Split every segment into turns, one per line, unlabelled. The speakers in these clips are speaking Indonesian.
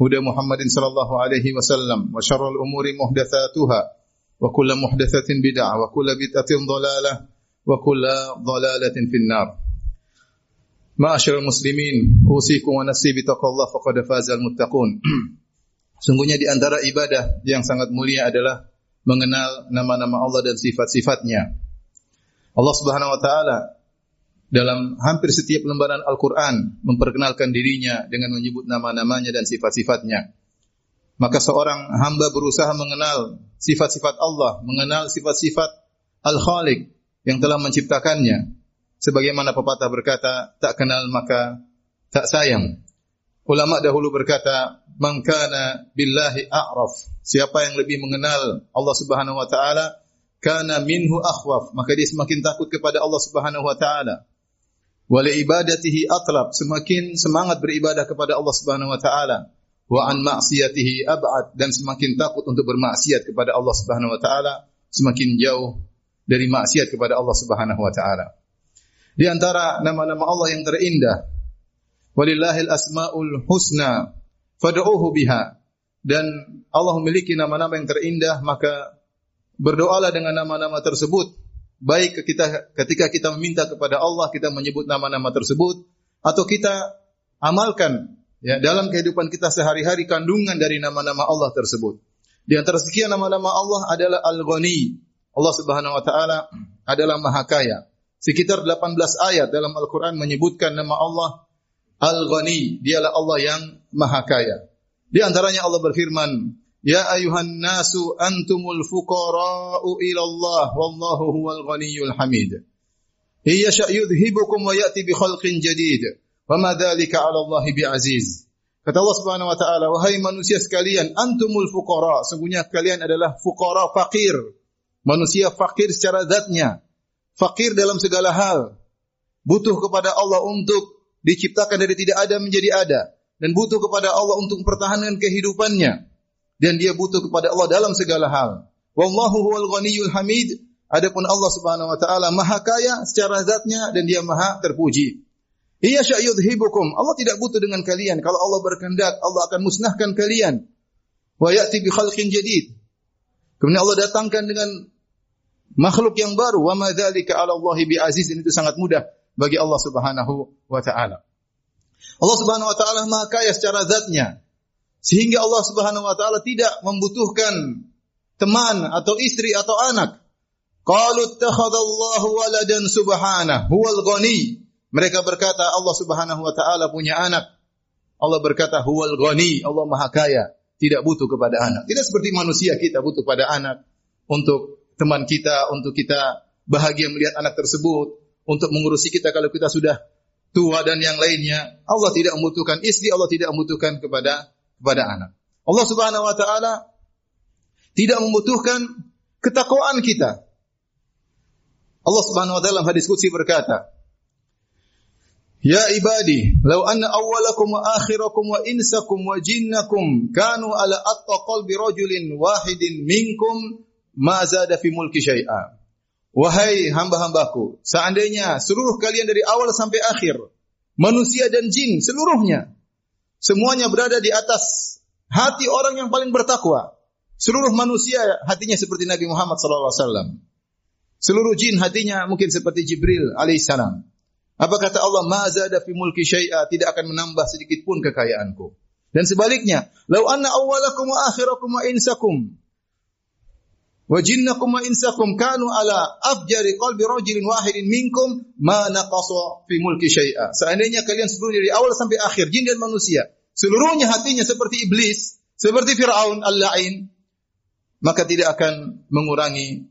هدى محمد صلى الله عليه وسلم وشر الأمور محدثاتها وكل محدثة بدعة وكل بدعة ضلالة وكل ضلالة في النار معاشر المسلمين أوصيكم ونفسي بتقوى الله فقد فاز المتقون Sungguhnya di antara ibadah yang sangat mulia adalah mengenal nama-nama Allah dan sifat-sifatnya. Allah Subhanahu wa taala dalam hampir setiap lembaran Al-Quran memperkenalkan dirinya dengan menyebut nama-namanya dan sifat-sifatnya. Maka seorang hamba berusaha mengenal sifat-sifat Allah, mengenal sifat-sifat Al-Khaliq yang telah menciptakannya. Sebagaimana pepatah berkata, tak kenal maka tak sayang. Ulama dahulu berkata, "Man kana billahi a'raf." Siapa yang lebih mengenal Allah Subhanahu wa taala, kana minhu akhwaf, maka dia semakin takut kepada Allah Subhanahu wa taala. Wa li ibadatihi atlab, semakin semangat beribadah kepada Allah Subhanahu wa taala. Wa an ma'siyatihi ab'ad dan semakin takut untuk bermaksiat kepada Allah Subhanahu wa taala, semakin jauh dari maksiat kepada Allah Subhanahu wa taala. Di antara nama-nama Allah yang terindah Walillahil asmaul husna fad'uuhu biha. Dan Allah memiliki nama-nama yang terindah, maka berdoalah dengan nama-nama tersebut. Baik kita ketika kita meminta kepada Allah, kita menyebut nama-nama tersebut atau kita amalkan ya dalam kehidupan kita sehari-hari kandungan dari nama-nama Allah tersebut. Di antara sekian nama-nama Allah adalah Al-Ghani. Allah Subhanahu wa taala adalah Maha Kaya. Sekitar 18 ayat dalam Al-Qur'an menyebutkan nama Allah Al-Ghani, dialah Allah yang Maha Kaya. Di antaranya Allah berfirman, "Ya ayuhan nasu antumul fuqara'u ila Allah wallahu huwal ghaniyyul hamid." Iya yudhibukum wa ya'ti bi khalqin jadid. Wa ma dzalika 'ala. Kata Allah Subhanahu wa taala, "Wahai manusia sekalian, antumul fuqara." Sungguhnya kalian adalah fuqara fakir. Manusia fakir secara zatnya. Fakir dalam segala hal. Butuh kepada Allah untuk diciptakan dari tidak ada menjadi ada dan butuh kepada Allah untuk mempertahankan kehidupannya dan dia butuh kepada Allah dalam segala hal. Wallahu huwal ghaniyyul hamid. Adapun Allah Subhanahu wa taala Maha Kaya secara zatnya dan dia Maha terpuji. Iya sya'yudhibukum. Allah tidak butuh dengan kalian. Kalau Allah berkehendak, Allah akan musnahkan kalian. Wa ya'ti bi khalqin jadid. Kemudian Allah datangkan dengan makhluk yang baru. Wa ma dzalika 'ala Allah bi aziz. Itu sangat mudah bagi Allah Subhanahu wa taala. Allah Subhanahu wa taala Maha Kaya secara zatnya. Sehingga Allah Subhanahu wa taala tidak membutuhkan teman atau istri atau anak. Qalu ittakhadallahu waladan subhanahu huwal ghani. Mereka berkata Allah Subhanahu wa taala punya anak. Allah berkata huwal ghani, Allah Maha Kaya, tidak butuh kepada anak. Tidak seperti manusia kita butuh pada anak untuk teman kita, untuk kita bahagia melihat anak tersebut, untuk mengurusi kita kalau kita sudah tua dan yang lainnya. Allah tidak membutuhkan istri, Allah tidak membutuhkan kepada kepada anak. Allah Subhanahu wa taala tidak membutuhkan ketakwaan kita. Allah Subhanahu wa taala dalam hadis qudsi berkata, Ya ibadi, law anna awwalakum wa akhirakum wa insakum wa jinnakum kanu ala atta qalbi rajulin wahidin minkum ma zada fi mulki syai'a. Wahai hamba-hambaku, seandainya seluruh kalian dari awal sampai akhir, manusia dan jin seluruhnya, semuanya berada di atas hati orang yang paling bertakwa. Seluruh manusia hatinya seperti Nabi Muhammad SAW. Seluruh jin hatinya mungkin seperti Jibril alaihissalam. Apa kata Allah? Mazada fi mulki syai'a tidak akan menambah sedikit pun kekayaanku. Dan sebaliknya, lau anna awwalakum wa akhirakum wa insakum wa jinnakum wa insakum kanu ala afjari qalbi rajulin wahidin minkum ma naqasa fi mulki syai'a. Seandainya kalian seluruhnya dari awal sampai akhir jin dan manusia, seluruhnya hatinya seperti iblis, seperti Firaun al-la'in, maka tidak akan mengurangi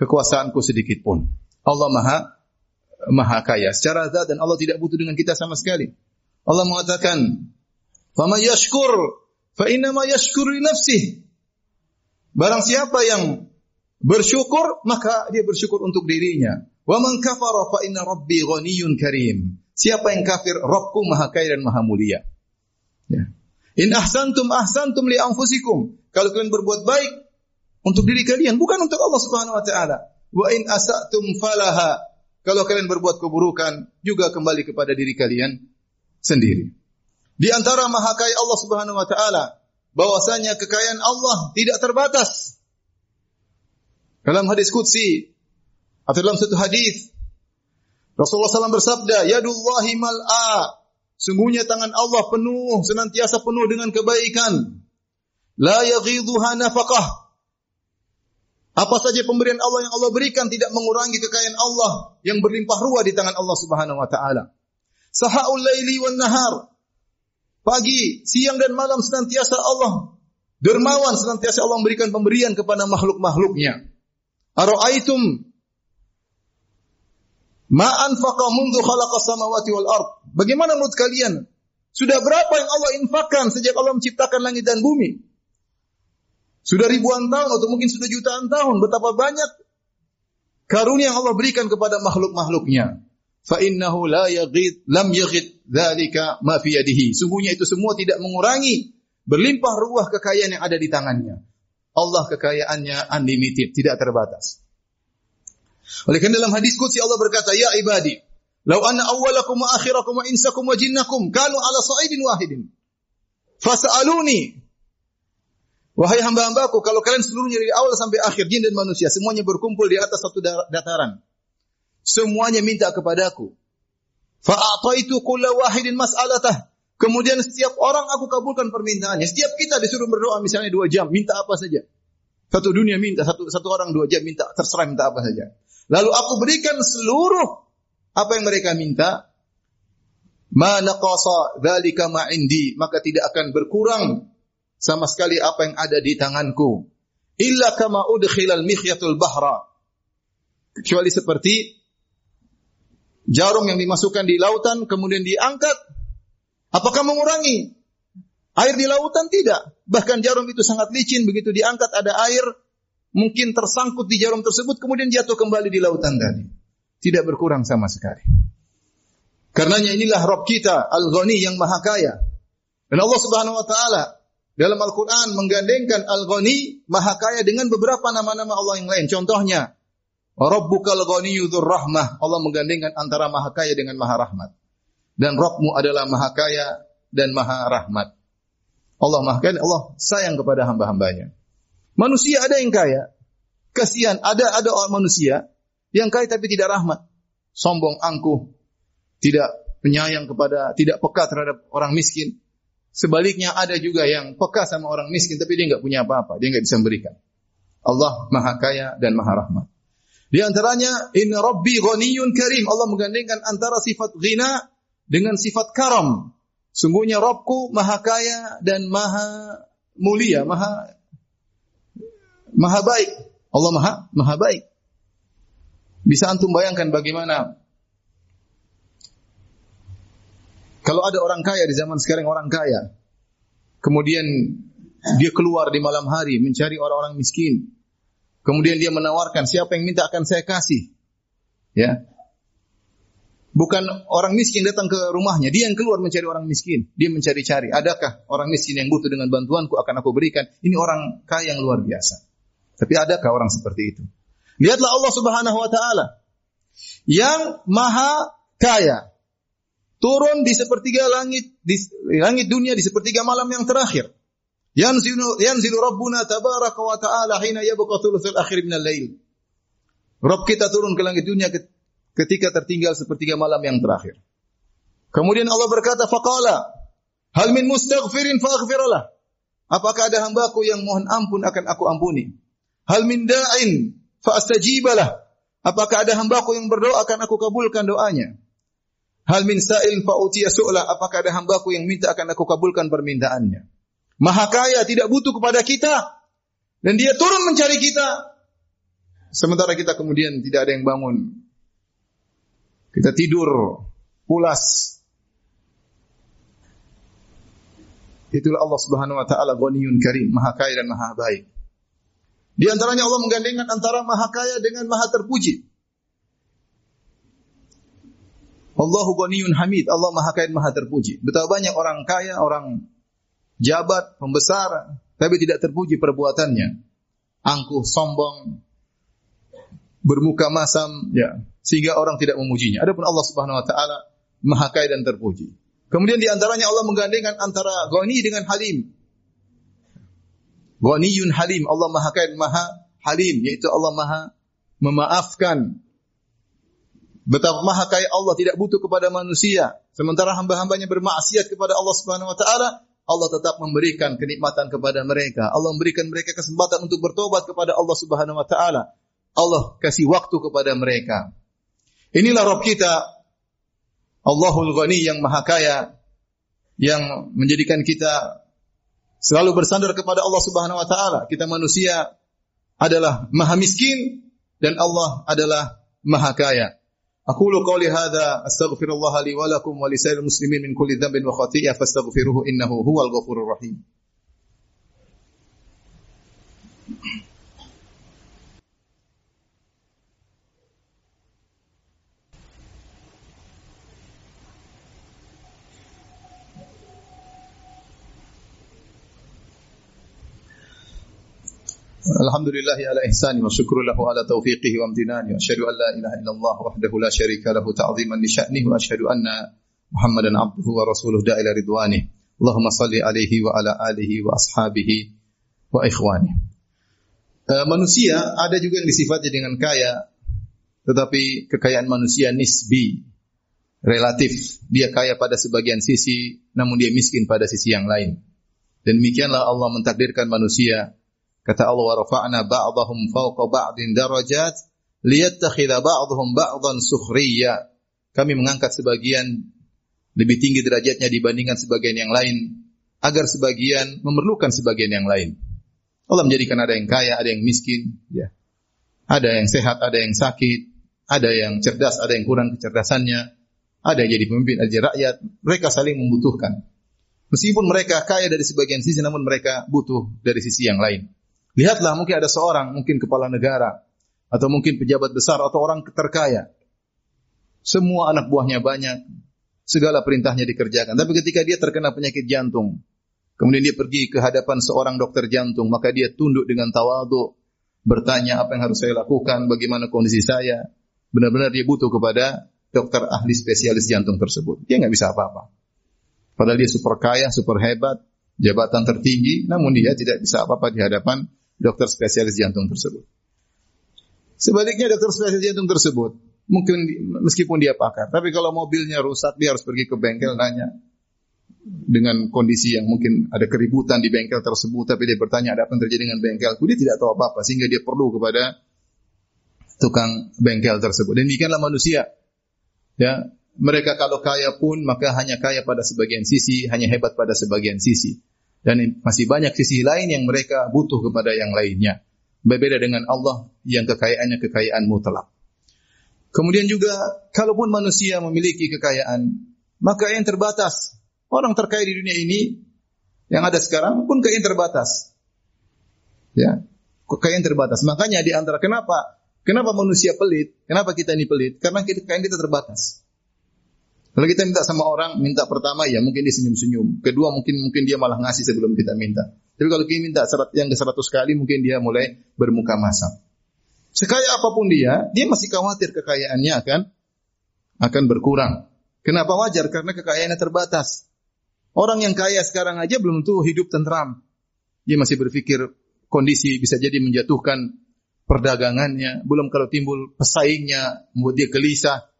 kekuasaanku sedikit pun. Allah Maha Maha Kaya secara zat dan Allah tidak butuh dengan kita sama sekali. Allah mengatakan, "Faman yashkur fa inna ma yashkuru nafsihi. Barang siapa yang bersyukur, maka dia bersyukur untuk dirinya. Wa man kafara fa inna rabbi ghaniyyun karim. Siapa yang kafir, Rabbku maha kaya dan maha mulia. Ya. In ahsantum ahsantum li anfusikum. Kalau kalian berbuat baik untuk diri kalian, bukan untuk Allah Subhanahu wa taala. Wa in asatum falaha. Kalau kalian berbuat keburukan, juga kembali kepada diri kalian sendiri. Di antara maha kaya Allah Subhanahu wa taala, bahwasanya kekayaan Allah tidak terbatas. Dalam hadis qudsi atau dalam satu hadis Rasulullah SAW bersabda, "Yadullahi mal'a." Sungguhnya tangan Allah penuh, senantiasa penuh dengan kebaikan. La yaghidhuha nafaqah. Apa saja pemberian Allah yang Allah berikan tidak mengurangi kekayaan Allah yang berlimpah ruah di tangan Allah Subhanahu wa taala. Sahaul laili wan nahar. Pagi, siang dan malam senantiasa Allah dermawan senantiasa Allah memberikan pemberian kepada makhluk-makhluknya. Ara'aitum ma anfaqa mundu khalaqa samawati wal ard. Bagaimana menurut kalian? Sudah berapa yang Allah infakkan sejak Allah menciptakan langit dan bumi? Sudah ribuan tahun atau mungkin sudah jutaan tahun. Betapa banyak karunia yang Allah berikan kepada makhluk-makhluknya. Fa innahu la yaghid lam yaghid dzalika ma fi yadihi. Sungguhnya itu semua tidak mengurangi berlimpah ruah kekayaan yang ada di tangannya. Allah kekayaannya unlimited, tidak terbatas. Oleh karena dalam hadis qudsi Allah berkata, "Ya ibadi, lau anna awwalakum wa akhirakum wa insakum wa jinnakum kanu ala sa'idin wahidin. Fas'aluni Wahai hamba-hambaku, kalau kalian seluruhnya dari awal sampai akhir, jin dan manusia, semuanya berkumpul di atas satu dataran. Semuanya minta kepadaku. Fa'ataitu kulla wahidin mas'alatah. Kemudian setiap orang aku kabulkan permintaannya. Setiap kita disuruh berdoa misalnya dua jam, minta apa saja. Satu dunia minta, satu satu orang dua jam minta, terserah minta apa saja. Lalu aku berikan seluruh apa yang mereka minta. Ma naqasa dzalika ma indi, maka tidak akan berkurang sama sekali apa yang ada di tanganku. Illa kama udkhilal mikhyatul bahra. Kecuali seperti jarum yang dimasukkan di lautan kemudian diangkat. Apakah mengurangi air di lautan? Tidak. Bahkan jarum itu sangat licin begitu diangkat ada air mungkin tersangkut di jarum tersebut kemudian jatuh kembali di lautan tadi. Tidak berkurang sama sekali. Karenanya inilah Rabb kita Al-Ghani yang maha kaya. Dan Allah Subhanahu wa taala dalam Al-Quran menggandengkan Al-Ghani, Maha Kaya dengan beberapa nama-nama Allah yang lain. Contohnya, Rabbukal Ghaniyudzur Rahmah. Allah menggandengkan antara Maha Kaya dengan Maha Rahmat. Dan Rabbmu adalah Maha Kaya dan Maha Rahmat. Allah Maha Kaya, Allah sayang kepada hamba-hambanya. Manusia ada yang kaya. Kasihan, ada ada orang manusia yang kaya tapi tidak rahmat. Sombong, angkuh, tidak penyayang kepada, tidak peka terhadap orang miskin. Sebaliknya ada juga yang peka sama orang miskin tapi dia nggak punya apa-apa, dia nggak bisa memberikan. Allah Maha Kaya dan Maha Rahmat. Di antaranya Inna Rabbi Ghaniyun Karim. Allah menggandengkan antara sifat ghina dengan sifat karam. Sungguhnya Rabbku Maha Kaya dan Maha Mulia, Maha Maha baik. Allah Maha Maha baik. Bisa antum bayangkan bagaimana Kalau ada orang kaya di zaman sekarang orang kaya, kemudian dia keluar di malam hari mencari orang-orang miskin, kemudian dia menawarkan siapa yang minta akan saya kasih, ya. Bukan orang miskin datang ke rumahnya, dia yang keluar mencari orang miskin, dia mencari-cari, adakah orang miskin yang butuh dengan bantuanku akan aku berikan. Ini orang kaya yang luar biasa. Tapi adakah orang seperti itu? Lihatlah Allah Subhanahu wa taala yang maha kaya, turun di sepertiga langit di langit dunia di sepertiga malam yang terakhir. Yanzilu yanzilu Rabbuna tabaraka wa ta'ala hina yabqa thuluthul akhir min al-lail. Rabb kita turun ke langit dunia ketika tertinggal sepertiga malam yang terakhir. Kemudian Allah berkata, faqala, hal min mustaghfirin faghfiralah. Apakah ada hambaku yang mohon ampun akan aku ampuni? Hal min da'in fa astajibalah. Apakah ada hambaku yang berdoa akan aku kabulkan doanya? Hal min sa'il fa'utiya su'la. Apakah ada hambaku yang minta akan aku kabulkan permintaannya? Maha kaya tidak butuh kepada kita. Dan dia turun mencari kita. Sementara kita kemudian tidak ada yang bangun. Kita tidur, pulas. Itulah Allah Subhanahu wa taala Ghaniyun Karim, Maha Kaya dan Maha Baik. Di antaranya Allah menggandengkan antara Maha Kaya dengan Maha Terpuji. Allahu Ghaniyun Hamid, Allah Maha Kaya dan Maha Terpuji. Betapa banyak orang kaya, orang jabat, pembesar, tapi tidak terpuji perbuatannya. Angkuh, sombong, bermuka masam, ya, sehingga orang tidak memujinya. Adapun Allah Subhanahu wa taala Maha Kaya dan terpuji. Kemudian di antaranya Allah menggandengkan antara Ghani dengan Halim. Ghaniyun Halim, Allah Maha Kaya Maha Halim, yaitu Allah Maha memaafkan. Betapa Maha Kaya Allah tidak butuh kepada manusia, sementara hamba-hambanya bermaksiat kepada Allah Subhanahu wa taala, Allah tetap memberikan kenikmatan kepada mereka. Allah memberikan mereka kesempatan untuk bertobat kepada Allah Subhanahu wa taala. Allah kasih waktu kepada mereka. Inilah Rabb kita Allahul Ghani yang maha kaya yang menjadikan kita selalu bersandar kepada Allah Subhanahu wa taala. Kita manusia adalah maha miskin dan Allah adalah maha kaya. Aku qouli hadza astaghfirullah li wa lakum wa lisairil muslimin min kulli dhanbin wa khati'ah fastaghfiruhu innahu huwal الحمد لله على إحسانه وشكر له على توفيقه وامتنانه وأشهد أن لا إله إلا الله وحده لا شريك له تعظيما لشأنه وأشهد أن محمدا عبده ورسوله داء إلى رضوانه اللهم صل عليه وعلى آله وأصحابه وإخوانه Manusia ada juga yang disifati dengan kaya, tetapi kekayaan manusia nisbi, relatif. Dia kaya pada sebagian sisi, namun dia miskin pada sisi yang lain. Dan demikianlah Allah mentakdirkan manusia Kata Allah wa rafa'na ba'dahum fawqa ba'din darajat liyattakhidha ba'dhum ba'dhan sukhriya. Kami mengangkat sebagian lebih tinggi derajatnya dibandingkan sebagian yang lain agar sebagian memerlukan sebagian yang lain. Allah menjadikan ada yang kaya, ada yang miskin, ya. Ada yang sehat, ada yang sakit, ada yang cerdas, ada yang kurang kecerdasannya, ada yang jadi pemimpin, ada yang rakyat. Mereka saling membutuhkan. Meskipun mereka kaya dari sebagian sisi, namun mereka butuh dari sisi yang lain. Lihatlah mungkin ada seorang, mungkin kepala negara, atau mungkin pejabat besar, atau orang terkaya. Semua anak buahnya banyak, segala perintahnya dikerjakan. Tapi ketika dia terkena penyakit jantung, kemudian dia pergi ke hadapan seorang dokter jantung, maka dia tunduk dengan tawadu, bertanya apa yang harus saya lakukan, bagaimana kondisi saya. Benar-benar dia butuh kepada dokter ahli spesialis jantung tersebut. Dia nggak bisa apa-apa. Padahal dia super kaya, super hebat, jabatan tertinggi, namun dia tidak bisa apa-apa di hadapan dokter spesialis jantung tersebut. Sebaliknya dokter spesialis jantung tersebut mungkin meskipun dia pakar, tapi kalau mobilnya rusak dia harus pergi ke bengkel nanya dengan kondisi yang mungkin ada keributan di bengkel tersebut, tapi dia bertanya ada apa yang terjadi dengan bengkelku, dia tidak tahu apa-apa sehingga dia perlu kepada tukang bengkel tersebut. Dan demikianlah manusia. Ya, mereka kalau kaya pun maka hanya kaya pada sebagian sisi, hanya hebat pada sebagian sisi. Dan masih banyak sisi lain yang mereka butuh kepada yang lainnya. Berbeda dengan Allah yang kekayaannya kekayaan mutlak. Kemudian juga, kalaupun manusia memiliki kekayaan, maka yang terbatas. Orang terkaya di dunia ini, yang ada sekarang pun kekayaan terbatas. Ya, kekayaan terbatas. Makanya di antara kenapa Kenapa manusia pelit? Kenapa kita ini pelit? Karena kekayaan kita terbatas. Kalau kita minta sama orang, minta pertama ya mungkin dia senyum-senyum. Kedua mungkin mungkin dia malah ngasih sebelum kita minta. Tapi kalau kita minta yang ke seratus kali mungkin dia mulai bermuka masam. Sekaya apa pun dia, dia masih khawatir kekayaannya akan akan berkurang. Kenapa wajar? Karena kekayaannya terbatas. Orang yang kaya sekarang aja belum tentu hidup tentram. Dia masih berpikir kondisi bisa jadi menjatuhkan perdagangannya. Belum kalau timbul pesaingnya, membuat dia gelisah.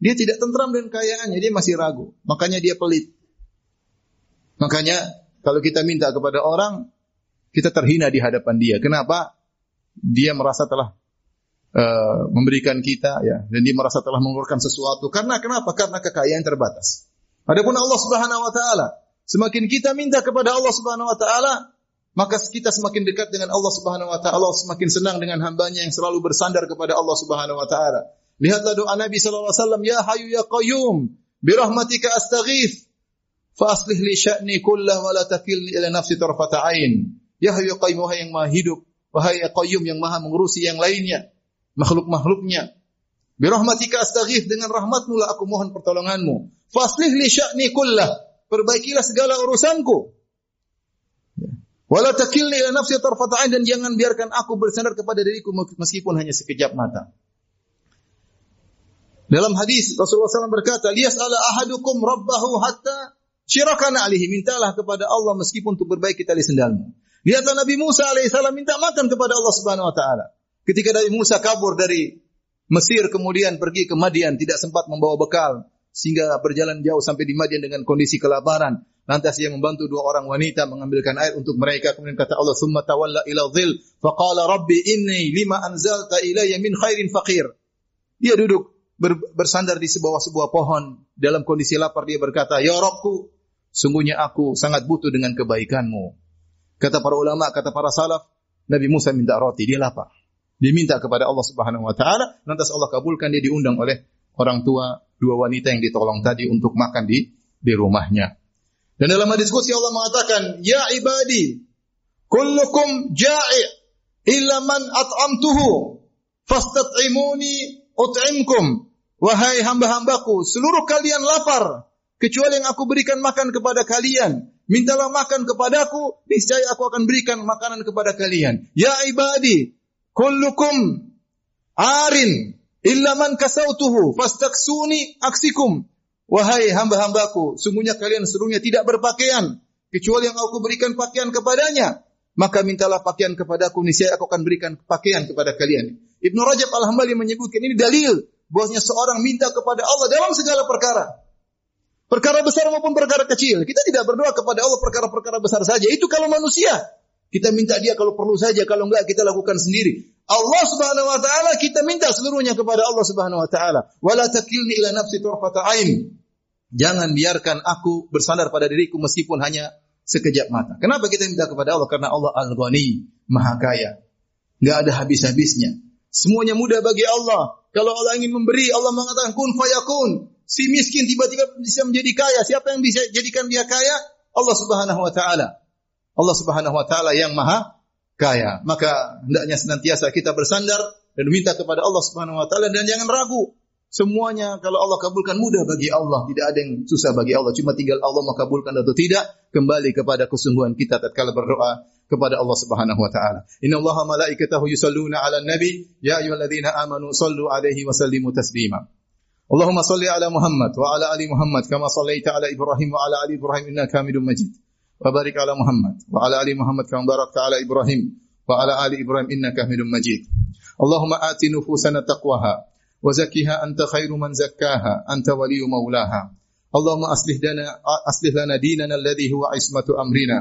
Dia tidak tentram dengan kayaannya, dia masih ragu. Makanya dia pelit. Makanya kalau kita minta kepada orang, kita terhina di hadapan dia. Kenapa? Dia merasa telah uh, memberikan kita ya dan dia merasa telah mengeluarkan sesuatu. Karena kenapa? Karena kekayaan terbatas. Adapun Allah Subhanahu wa taala, semakin kita minta kepada Allah Subhanahu wa taala, maka kita semakin dekat dengan Allah Subhanahu wa taala, semakin senang dengan hambanya yang selalu bersandar kepada Allah Subhanahu wa taala. Lihatlah doa Nabi sallallahu alaihi wasallam, "Ya Hayyu ya Qayyum, bi rahmatika astaghith." fa li sya'ni kullah wa la takilni ila nafsi tarfata ain. Ya Hayyu Qayyum wahai yang maha hidup, wahai Qayyum yang maha mengurusi yang lainnya, makhluk-makhluknya. Bi rahmatika dengan rahmatmu lah aku mohon pertolonganmu. Faslih li sya'ni kullah. Perbaikilah segala urusanku. Wala takilni ila nafsi tarfata ain dan jangan biarkan aku bersandar kepada diriku meskipun hanya sekejap mata. Dalam hadis Rasulullah SAW berkata, "Liyas ala ahadukum rabbahu hatta syirakana alihi." Mintalah kepada Allah meskipun untuk berbaiki tali sendalmu. Lihatlah Nabi Musa alaihissalam minta makan kepada Allah Subhanahu wa taala. Ketika Nabi Musa kabur dari Mesir kemudian pergi ke Madian tidak sempat membawa bekal sehingga berjalan jauh sampai di Madian dengan kondisi kelaparan. Lantas ia membantu dua orang wanita mengambilkan air untuk mereka. Kemudian kata Allah, "Tsumma tawalla ila dhil, faqala rabbi inni lima anzalta ilayya min khairin faqir." Dia duduk ber, bersandar di sebuah sebuah pohon dalam kondisi lapar dia berkata, "Ya Rabbku, sungguhnya aku sangat butuh dengan kebaikanmu." Kata para ulama, kata para salaf, Nabi Musa minta roti, dia lapar. Dia minta kepada Allah Subhanahu wa taala, lantas Allah kabulkan dia diundang oleh orang tua dua wanita yang ditolong tadi untuk makan di di rumahnya. Dan dalam diskusi Allah mengatakan, "Ya ibadi, kullukum ja'i illa man at'amtuhu fastat'imuni ut'imkum." Wahai hamba-hambaku, seluruh kalian lapar kecuali yang aku berikan makan kepada kalian. Mintalah makan kepadaku, niscaya aku akan berikan makanan kepada kalian. Ya ibadi, kullukum arin illa man kasautuhu fastaksuni aksikum. Wahai hamba-hambaku, sungguhnya kalian seluruhnya tidak berpakaian kecuali yang aku berikan pakaian kepadanya. Maka mintalah pakaian kepadaku, niscaya aku akan berikan pakaian kepada kalian. Ibnu Rajab Al-Hambali menyebutkan ini dalil bahwasanya seorang minta kepada Allah dalam segala perkara. Perkara besar maupun perkara kecil. Kita tidak berdoa kepada Allah perkara-perkara besar saja. Itu kalau manusia. Kita minta dia kalau perlu saja, kalau enggak kita lakukan sendiri. Allah Subhanahu wa taala kita minta seluruhnya kepada Allah Subhanahu wa taala. Wala takilni ila nafsi ain. Jangan biarkan aku bersandar pada diriku meskipun hanya sekejap mata. Kenapa kita minta kepada Allah? Karena Allah Al-Ghani, Maha Kaya. Enggak ada habis-habisnya. Semuanya mudah bagi Allah. Kalau Allah ingin memberi, Allah mengatakan kun fayakun. Si miskin tiba-tiba bisa menjadi kaya. Siapa yang bisa jadikan dia kaya? Allah Subhanahu wa taala. Allah Subhanahu wa taala yang Maha Kaya. Maka hendaknya senantiasa kita bersandar dan minta kepada Allah Subhanahu wa taala dan jangan ragu Semuanya kalau Allah kabulkan mudah bagi Allah, tidak ada yang susah bagi Allah. Cuma tinggal Allah mau kabulkan atau tidak, kembali kepada kesungguhan kita tatkala berdoa kepada Allah Subhanahu wa taala. Inna Allah malaikatahu yusalluna 'alan nabi, ya ayyuhalladzina amanu sallu 'alaihi wa sallimu taslima. Allahumma salli ala Muhammad wa ala ali Muhammad kama sallaita ala Ibrahim wa ala ali Ibrahim innaka Hamidum Majid. Wa barik ala Muhammad wa ala ali Muhammad kama barakta ala Ibrahim wa ala ali Ibrahim innaka Hamidum Majid. Allahumma ati nufusana taqwaha وزكها أنت خير من زكاها أنت ولي مولاها اللهم أصلح لنا أصلح لنا ديننا الذي هو عصمة أمرنا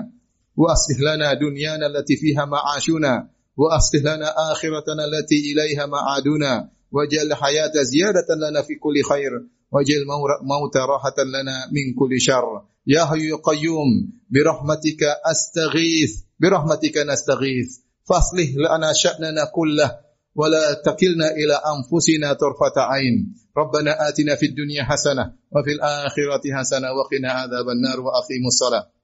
وأصلح لنا دنيانا التي فيها معاشنا وأصلح لنا آخرتنا التي إليها معادنا واجعل الحياة زيادة لنا في كل خير واجعل الموت راحة لنا من كل شر. يا حي قيوم برحمتك أستغيث برحمتك نستغيث. فاصلح لنا شأننا كله ولا تكلنا إلى أنفسنا طرفة عين. ربنا آتنا في الدنيا حسنة وفي الآخرة حسنة وقنا عذاب النار وأقيموا الصلاة.